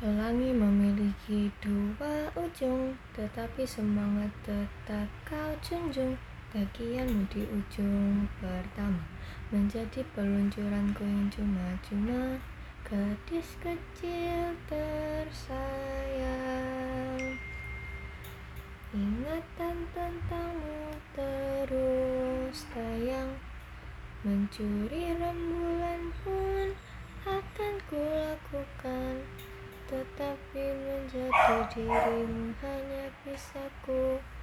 Pelangi memiliki dua ujung, tetapi semangat tetap kau junjung. Bagianmu di ujung pertama menjadi peluncuranku yang cuma-cuma. Gadis kecil tersayang, ingatan tentangmu terus tayang. Mencuri rembulan pun akan kulakukan. Tetapi menjadi dirimu hanya bisa ku andaikan